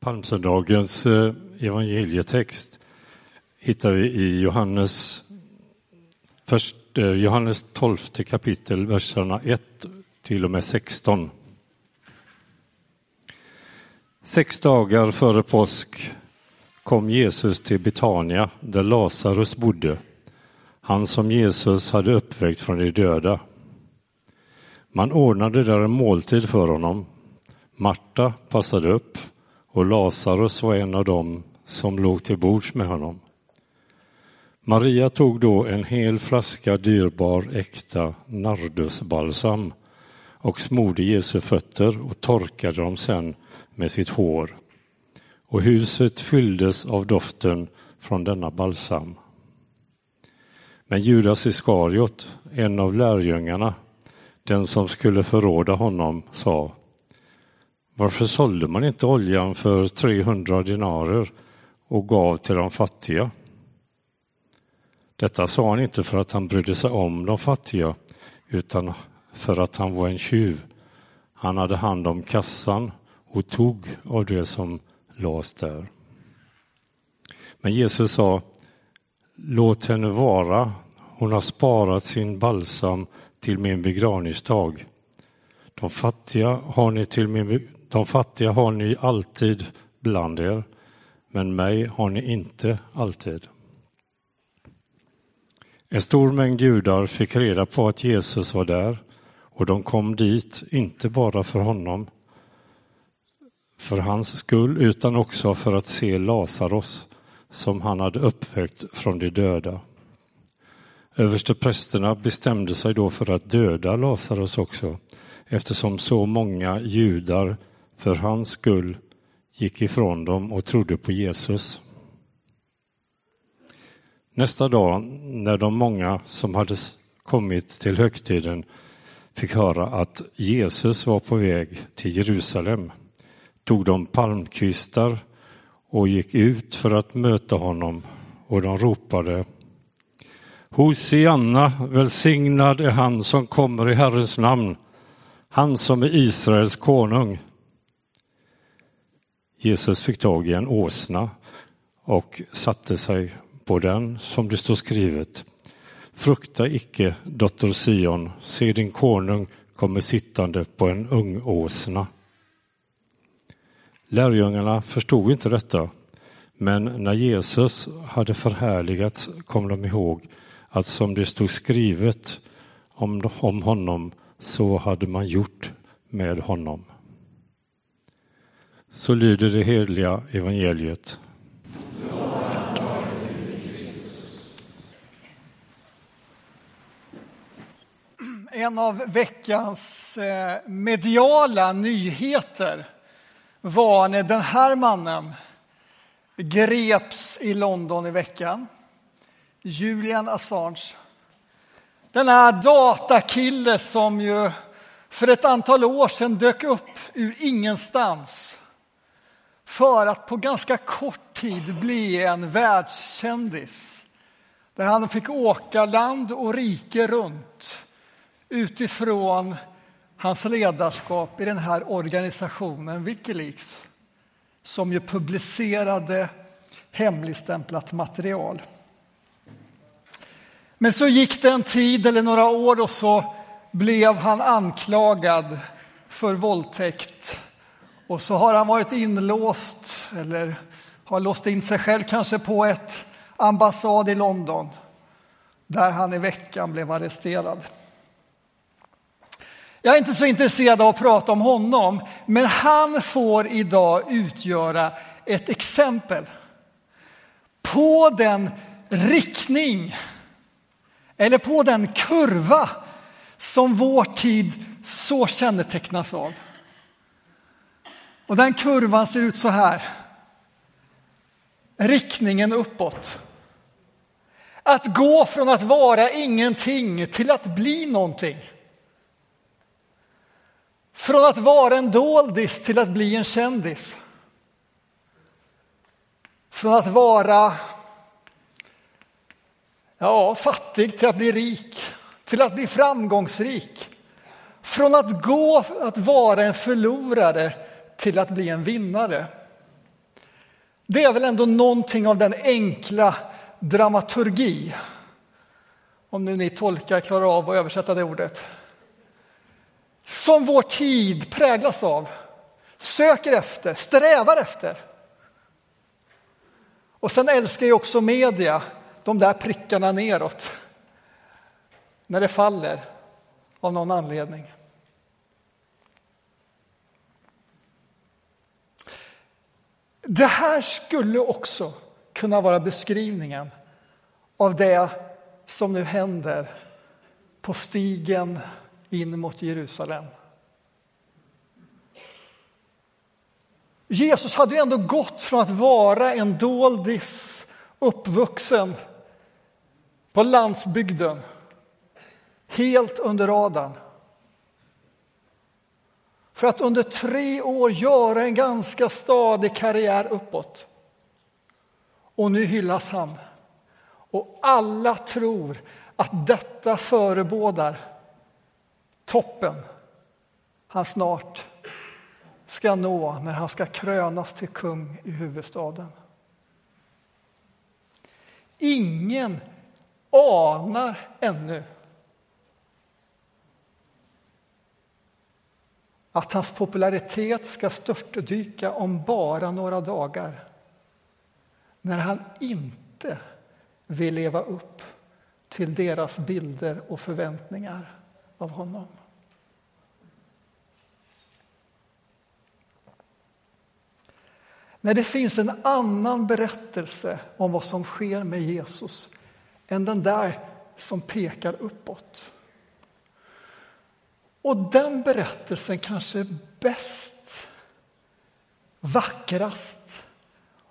Palmsöndagens eh, evangelietext hittar vi i Johannes, först, eh, Johannes 12 kapitel, verserna 1 till och med 16. Sex dagar före påsk kom Jesus till Betania där Lazarus bodde, han som Jesus hade uppväckt från de döda. Man ordnade där en måltid för honom. Marta passade upp och Lazarus var en av dem som låg till bords med honom. Maria tog då en hel flaska dyrbar äkta nardusbalsam och smorde Jesu fötter och torkade dem sen med sitt hår. Och huset fylldes av doften från denna balsam. Men Judas Iskariot, en av lärjungarna, den som skulle förråda honom, sa varför sålde man inte oljan för 300 dinarer och gav till de fattiga? Detta sa han inte för att han brydde sig om de fattiga utan för att han var en tjuv. Han hade hand om kassan och tog av det som lades där. Men Jesus sa, låt henne vara, hon har sparat sin balsam till min begravningsdag. De fattiga har ni till min, de fattiga har ni alltid bland er, men mig har ni inte alltid. En stor mängd judar fick reda på att Jesus var där och de kom dit, inte bara för honom, för hans skull, utan också för att se Lazarus som han hade uppväckt från de döda. Översteprästerna bestämde sig då för att döda Lazarus också eftersom så många judar för hans skull gick ifrån dem och trodde på Jesus. Nästa dag, när de många som hade kommit till högtiden fick höra att Jesus var på väg till Jerusalem, tog de palmkvistar och gick ut för att möta honom och de ropade Hosianna, välsignad är han som kommer i Herrens namn, han som är Israels konung. Jesus fick tag i en åsna och satte sig på den, som det står skrivet. Frukta icke, dotter Sion, se din konung kommer sittande på en ung åsna. Lärjungarna förstod inte detta, men när Jesus hade förhärligats kom de ihåg att som det stod skrivet om, om honom så hade man gjort med honom. Så lyder det heliga evangeliet. En av veckans eh, mediala nyheter var när den här mannen greps i London i veckan. Julian Assange. Den här datakille som ju för ett antal år sedan dök upp ur ingenstans för att på ganska kort tid bli en världskändis. Där han fick åka land och rike runt utifrån hans ledarskap i den här organisationen Wikileaks som ju publicerade hemligstämplat material. Men så gick det en tid eller några år och så blev han anklagad för våldtäkt och så har han varit inlåst, eller har låst in sig själv kanske på ett ambassad i London där han i veckan blev arresterad. Jag är inte så intresserad av att prata om honom, men han får idag utgöra ett exempel på den riktning eller på den kurva som vår tid så kännetecknas av. Och den kurvan ser ut så här. Riktningen uppåt. Att gå från att vara ingenting till att bli någonting. Från att vara en doldis till att bli en kändis. Från att vara ja, fattig till att bli rik, till att bli framgångsrik. Från att gå att vara en förlorare till att bli en vinnare. Det är väl ändå någonting av den enkla dramaturgi, om nu ni tolkar klarar av att översätta det ordet, som vår tid präglas av, söker efter, strävar efter. Och sen älskar jag också media, de där prickarna neråt, när det faller av någon anledning. Det här skulle också kunna vara beskrivningen av det som nu händer på stigen in mot Jerusalem. Jesus hade ju ändå gått från att vara en doldis uppvuxen på landsbygden, helt under radarn för att under tre år göra en ganska stadig karriär uppåt. Och nu hyllas han. Och alla tror att detta förebådar toppen han snart ska nå när han ska krönas till kung i huvudstaden. Ingen anar ännu att hans popularitet ska störtdyka om bara några dagar när han inte vill leva upp till deras bilder och förväntningar av honom. När det finns en annan berättelse om vad som sker med Jesus än den där som pekar uppåt. Och den berättelsen kanske bäst, vackrast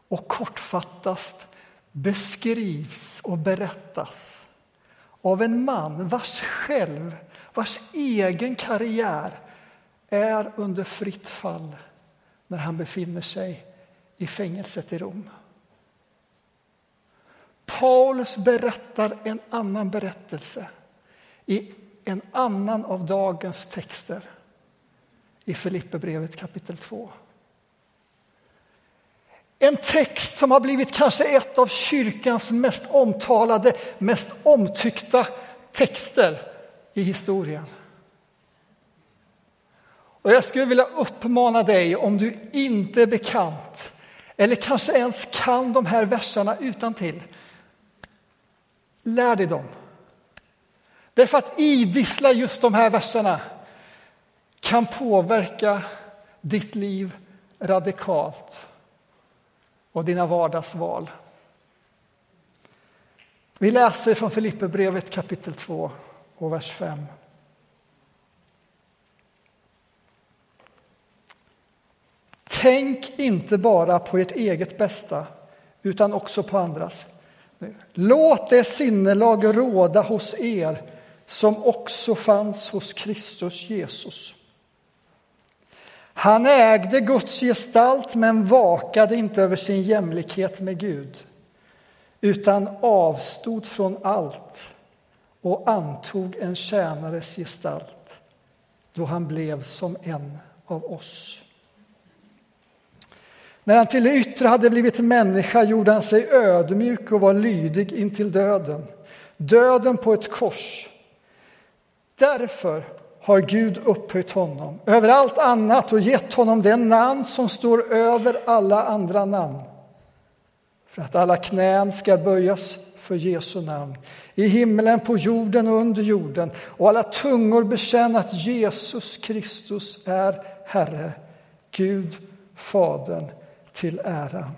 och kortfattast beskrivs och berättas av en man vars själv, vars egen karriär är under fritt fall när han befinner sig i fängelset i Rom. Paulus berättar en annan berättelse i en annan av dagens texter i Filipperbrevet kapitel 2. En text som har blivit kanske ett av kyrkans mest omtalade, mest omtyckta texter i historien. Och jag skulle vilja uppmana dig, om du inte är bekant eller kanske ens kan de här verserna utan till. Lär dig dem. Därför att idissla just de här verserna kan påverka ditt liv radikalt och dina vardagsval. Vi läser från Filipperbrevet kapitel 2 och vers 5. Tänk inte bara på ert eget bästa, utan också på andras. Låt det sinnelag råda hos er som också fanns hos Kristus Jesus. Han ägde Guds gestalt men vakade inte över sin jämlikhet med Gud utan avstod från allt och antog en tjänares gestalt då han blev som en av oss. När han till det yttre hade blivit människa gjorde han sig ödmjuk och var lydig intill döden, döden på ett kors. Därför har Gud upphöjt honom över allt annat och gett honom den namn som står över alla andra namn. För att alla knän ska böjas för Jesu namn i himlen, på jorden och under jorden och alla tungor bekänna att Jesus Kristus är Herre, Gud, Fadern till ära.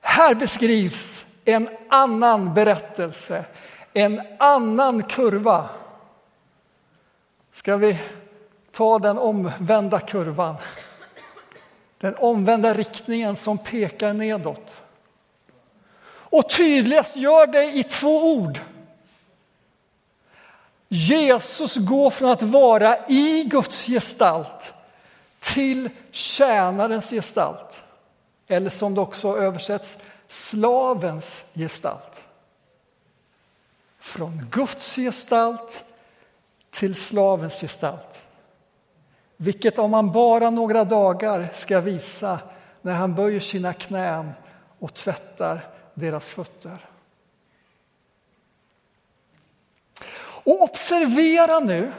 Här beskrivs en annan berättelse, en annan kurva. Ska vi ta den omvända kurvan? Den omvända riktningen som pekar nedåt. Och tydligast gör det i två ord. Jesus går från att vara i Guds gestalt till tjänarens gestalt. Eller som det också översätts, slavens gestalt. Från Guds gestalt till slavens gestalt. vilket om han bara några dagar ska visa när han böjer sina knän och tvättar deras fötter. Och observera nu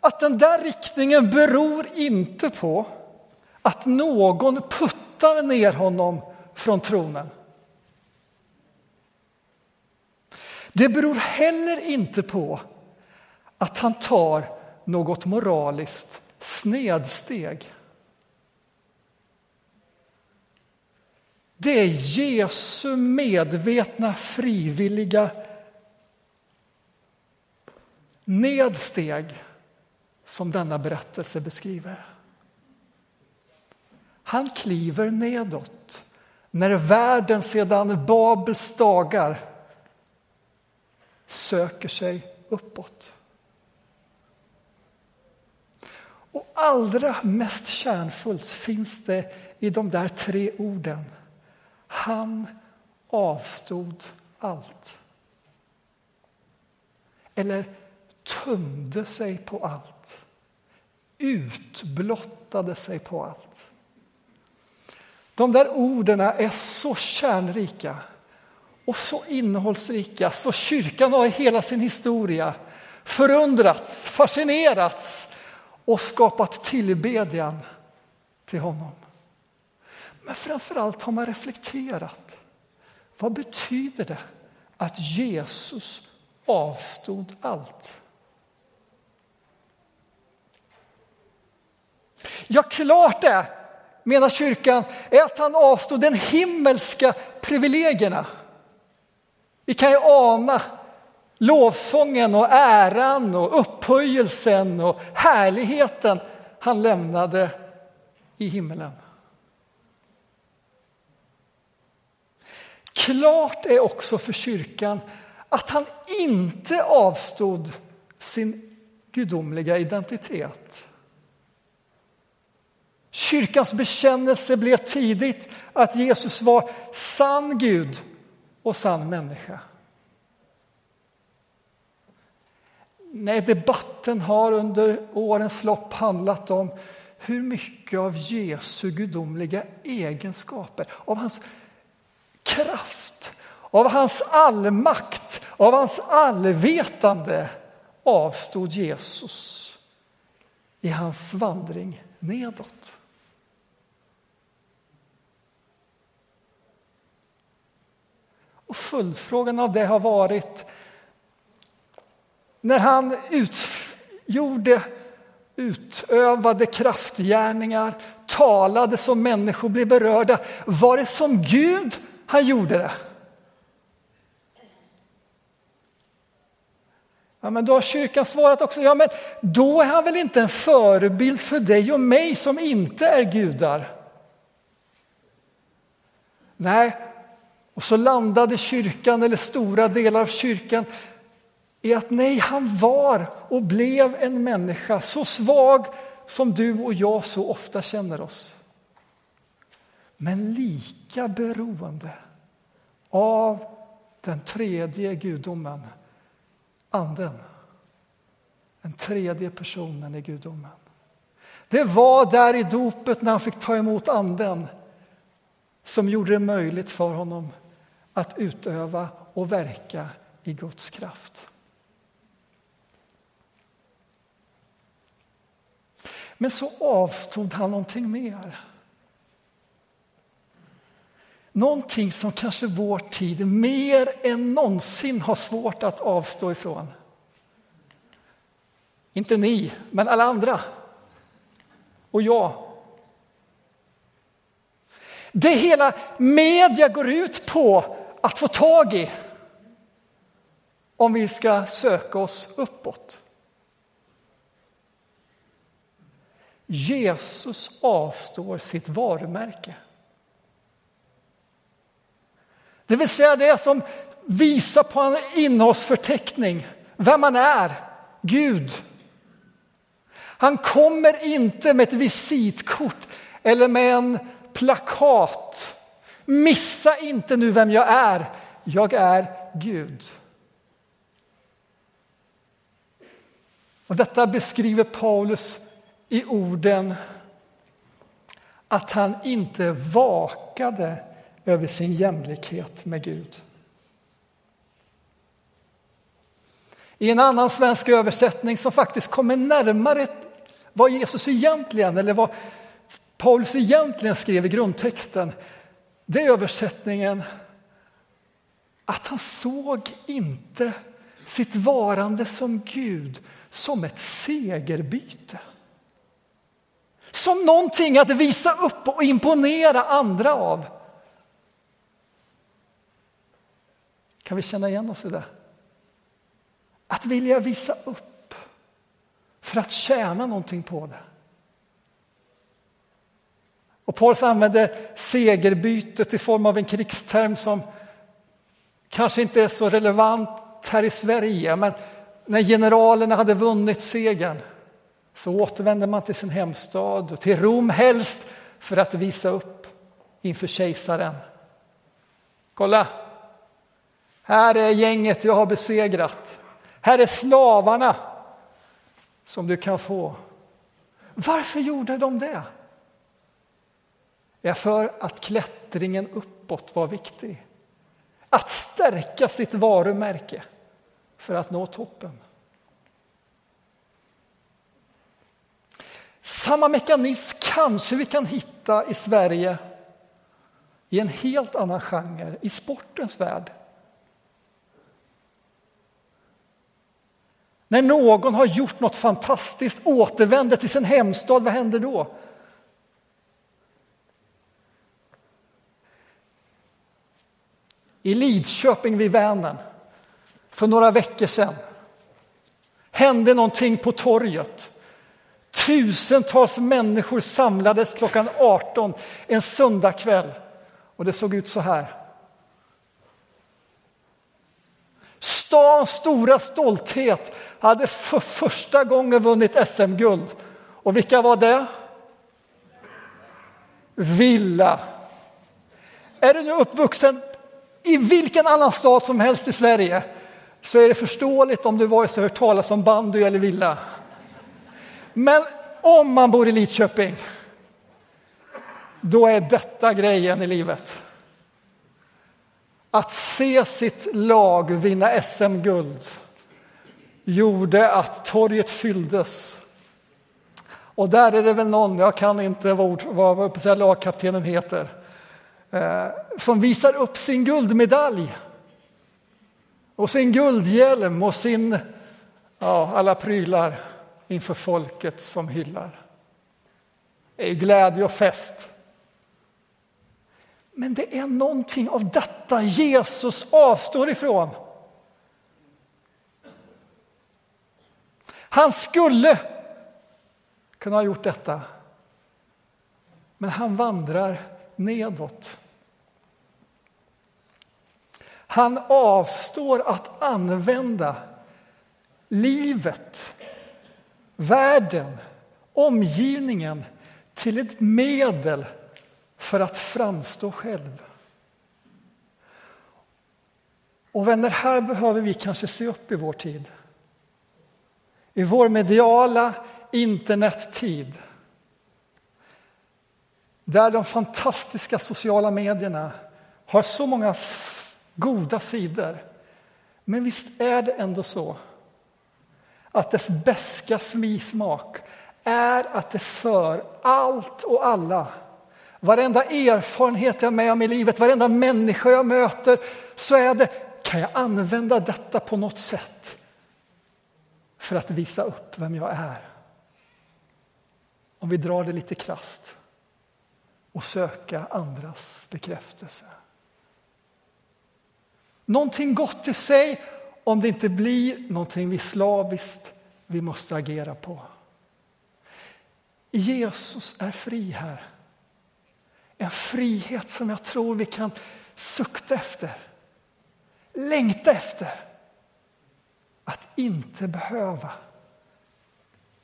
att den där riktningen beror inte på att någon puttar ner honom från tronen. Det beror heller inte på att han tar något moraliskt snedsteg. Det är Jesu medvetna, frivilliga nedsteg som denna berättelse beskriver. Han kliver nedåt när världen sedan Babels dagar söker sig uppåt. Och allra mest kärnfullt finns det i de där tre orden. Han avstod allt. Eller tömde sig på allt. Utblottade sig på allt. De där orden är så kärnrika och så innehållsrika så kyrkan har i hela sin historia förundrats, fascinerats och skapat tillbedjan till honom. Men framför allt har man reflekterat. Vad betyder det att Jesus avstod allt? Ja, klart är, menar kyrkan, är att han avstod de himmelska privilegierna. Vi kan ju ana lovsången och äran och upphöjelsen och härligheten han lämnade i himmelen. Klart är också för kyrkan att han inte avstod sin gudomliga identitet. Kyrkans bekännelse blev tidigt att Jesus var sann Gud och sann människa. Nej, debatten har under årens lopp handlat om hur mycket av Jesu gudomliga egenskaper, av hans kraft, av hans allmakt, av hans allvetande avstod Jesus i hans vandring nedåt. Och följdfrågan av det har varit när han utgjorde, utövade kraftgärningar, talade som människor blev berörda. Var det som Gud han gjorde det? Ja, men då har kyrkan svarat också, ja men då är han väl inte en förebild för dig och mig som inte är gudar? Nej, och så landade kyrkan, eller stora delar av kyrkan, i att nej, han var och blev en människa så svag som du och jag så ofta känner oss. Men lika beroende av den tredje gudomen, anden. Den tredje personen i gudomen. Det var där i dopet när han fick ta emot anden som gjorde det möjligt för honom att utöva och verka i Guds kraft. Men så avstod han någonting mer. Någonting som kanske vår tid mer än någonsin har svårt att avstå ifrån. Inte ni, men alla andra. Och jag. Det hela media går ut på att få tag i om vi ska söka oss uppåt. Jesus avstår sitt varumärke. Det vill säga det som visar på en innehållsförteckning, vem man är, Gud. Han kommer inte med ett visitkort eller med en plakat. Missa inte nu vem jag är. Jag är Gud. Och detta beskriver Paulus i orden att han inte vakade över sin jämlikhet med Gud. I en annan svensk översättning som faktiskt kommer närmare vad Jesus egentligen, eller vad Paulus egentligen skrev i grundtexten, det är översättningen att han såg inte sitt varande som Gud som ett segerbyte. Som någonting att visa upp och imponera andra av. Kan vi känna igen oss i det? Att vilja visa upp för att tjäna någonting på det. Och Paulus använder segerbytet i form av en krigsterm som kanske inte är så relevant här i Sverige, men när generalerna hade vunnit segern så återvände man till sin hemstad och till Rom helst för att visa upp inför kejsaren. Kolla! Här är gänget jag har besegrat. Här är slavarna som du kan få. Varför gjorde de det? Är för att klättringen uppåt var viktig. Att stärka sitt varumärke för att nå toppen. Samma mekanism kanske vi kan hitta i Sverige i en helt annan genre, i sportens värld. När någon har gjort något fantastiskt, återvänder till sin hemstad, vad händer då? I Lidköping vid Vänern för några veckor sedan hände någonting på torget. Tusentals människor samlades klockan 18 en söndagkväll och det såg ut så här. Stans stora stolthet hade för första gången vunnit SM-guld. Och vilka var det? Villa. Är du nu uppvuxen i vilken annan stad som helst i Sverige så är det förståeligt om du vare sig hört talas om bandy eller villa. Men om man bor i Lidköping, då är detta grejen i livet. Att se sitt lag vinna SM-guld gjorde att torget fylldes. Och där är det väl någon, jag kan inte vad, vad, vad lagkaptenen heter, Eh, som visar upp sin guldmedalj och sin guldhjälm och sin, ja, alla prylar inför folket som hyllar. Det är glädje och fest. Men det är någonting av detta Jesus avstår ifrån. Han skulle kunna ha gjort detta, men han vandrar nedåt. Han avstår att använda livet, världen, omgivningen till ett medel för att framstå själv. Och vänner, här behöver vi kanske se upp i vår tid. I vår mediala internettid där de fantastiska sociala medierna har så många goda sidor. Men visst är det ändå så att dess beska smak är att det för allt och alla Varenda erfarenhet jag är med om i livet, varenda människa jag möter, så är det, kan jag använda detta på något sätt för att visa upp vem jag är? Om vi drar det lite krast och söka andras bekräftelse. Någonting gott i sig om det inte blir någonting vi slaviskt vi måste agera på. Jesus är fri här. En frihet som jag tror vi kan sukta efter, längta efter. Att inte behöva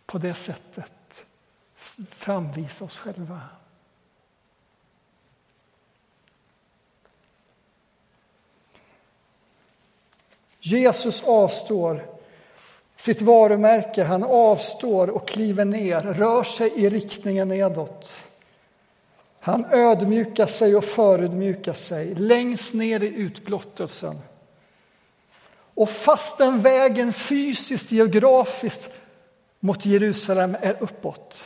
på det sättet framvisa oss själva. Jesus avstår sitt varumärke. Han avstår och kliver ner, rör sig i riktningen nedåt. Han ödmjukar sig och förödmjukar sig längst ner i utblottelsen. Och fastän vägen fysiskt, geografiskt mot Jerusalem är uppåt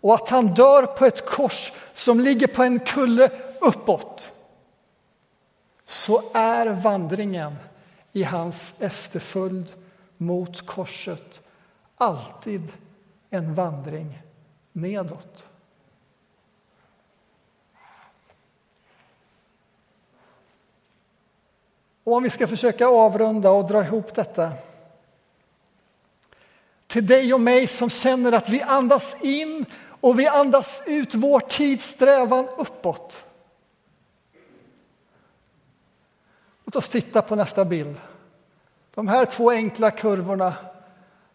och att han dör på ett kors som ligger på en kulle uppåt så är vandringen i hans efterföljd mot korset alltid en vandring nedåt. Och om vi ska försöka avrunda och dra ihop detta. Till dig och mig som känner att vi andas in och vi andas ut vår tids strävan uppåt. Låt oss titta på nästa bild. De här två enkla kurvorna,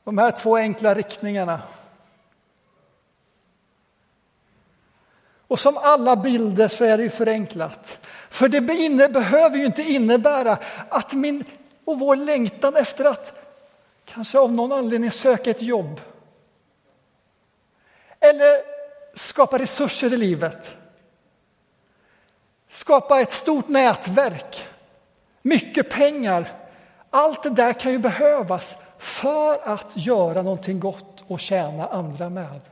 de här två enkla riktningarna. Och som alla bilder så är det ju förenklat. För det behöver ju inte innebära att min och vår längtan efter att kanske av någon anledning söka ett jobb eller skapa resurser i livet. Skapa ett stort nätverk, mycket pengar. Allt det där kan ju behövas för att göra någonting gott och tjäna andra med.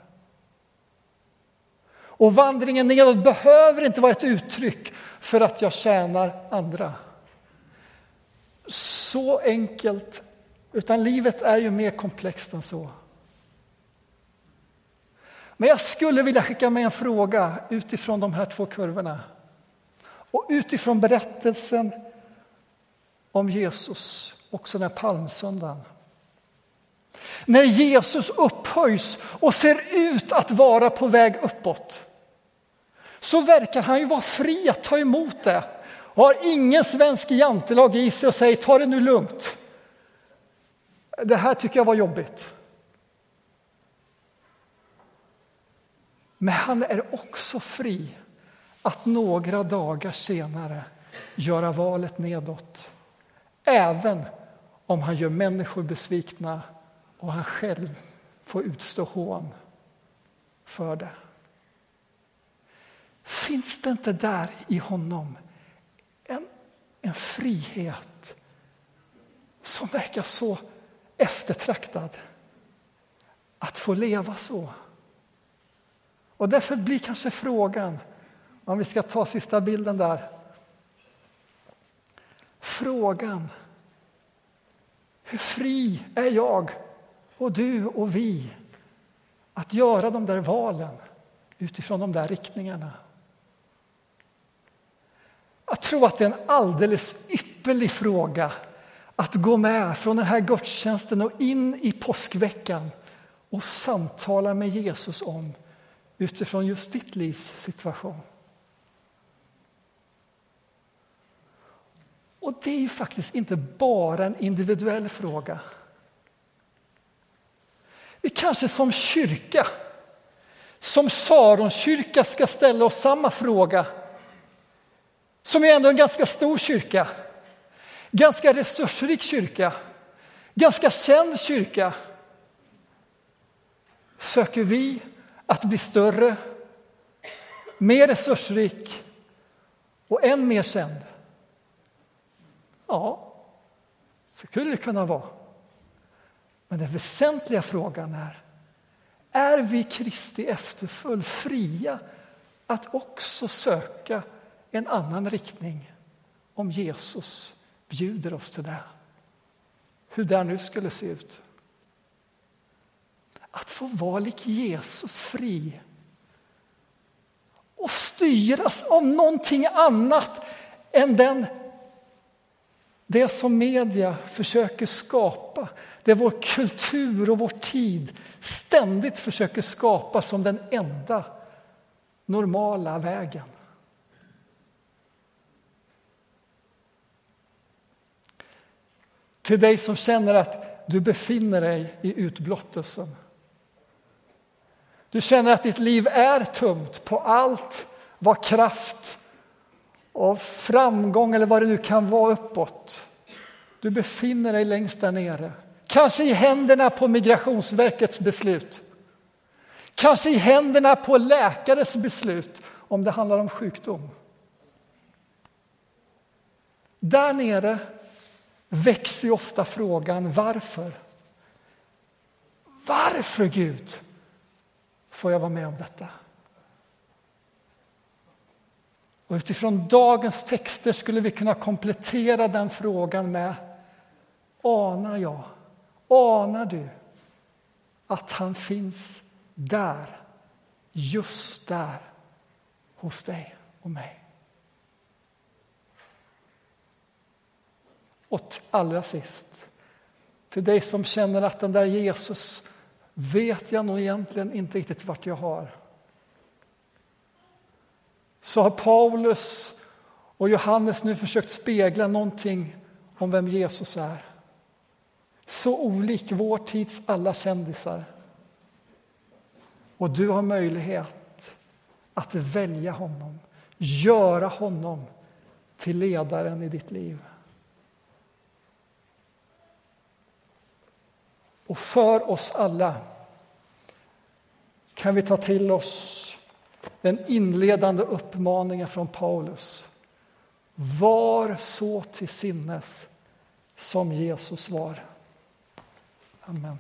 Och vandringen nedåt behöver inte vara ett uttryck för att jag tjänar andra. Så enkelt, utan livet är ju mer komplext än så. Men jag skulle vilja skicka med en fråga utifrån de här två kurvorna och utifrån berättelsen om Jesus, också den här palmsöndagen. När Jesus upphöjs och ser ut att vara på väg uppåt så verkar han ju vara fri att ta emot det och har ingen svensk jantelag i sig och säger ta det nu lugnt. Det här tycker jag var jobbigt. Men han är också fri att några dagar senare göra valet nedåt. Även om han gör människor besvikna och han själv får utstå hån för det. Finns det inte där i honom en, en frihet som verkar så eftertraktad? Att få leva så. Och därför blir kanske frågan, om vi ska ta sista bilden där. Frågan, hur fri är jag och du och vi att göra de där valen utifrån de där riktningarna? Jag tror att det är en alldeles ypperlig fråga att gå med från den här gudstjänsten och in i påskveckan och samtala med Jesus om utifrån just ditt livs situation. Och det är ju faktiskt inte bara en individuell fråga. Vi kanske som kyrka, som Saronkyrka ska ställa oss samma fråga som är ändå en ganska stor kyrka, ganska resursrik kyrka, ganska känd kyrka. Söker vi att bli större, mer resursrik och än mer känd? Ja, så skulle det kunna vara. Men den väsentliga frågan är, är vi Kristi efterföljd fria att också söka en annan riktning om Jesus bjuder oss till det? Hur det nu skulle se ut. Att få vara lik Jesus fri och styras av någonting annat än den, det som media försöker skapa. Det vår kultur och vår tid ständigt försöker skapa som den enda normala vägen. Till dig som känner att du befinner dig i utblottelsen du känner att ditt liv är tömt på allt vad kraft av framgång eller vad det nu kan vara uppåt. Du befinner dig längst där nere. Kanske i händerna på Migrationsverkets beslut. Kanske i händerna på läkares beslut om det handlar om sjukdom. Där nere växer ofta frågan varför. Varför Gud får jag vara med om detta? Och utifrån dagens texter skulle vi kunna komplettera den frågan med Anar jag, anar du att han finns där, just där, hos dig och mig? Och allra sist, till dig som känner att den där Jesus vet jag nog egentligen inte riktigt vart jag har. Så har Paulus och Johannes nu försökt spegla någonting om vem Jesus är. Så olik vår tids alla kändisar. Och du har möjlighet att välja honom, göra honom till ledaren i ditt liv. Och för oss alla kan vi ta till oss den inledande uppmaningen från Paulus. Var så till sinnes som Jesus var. Amen.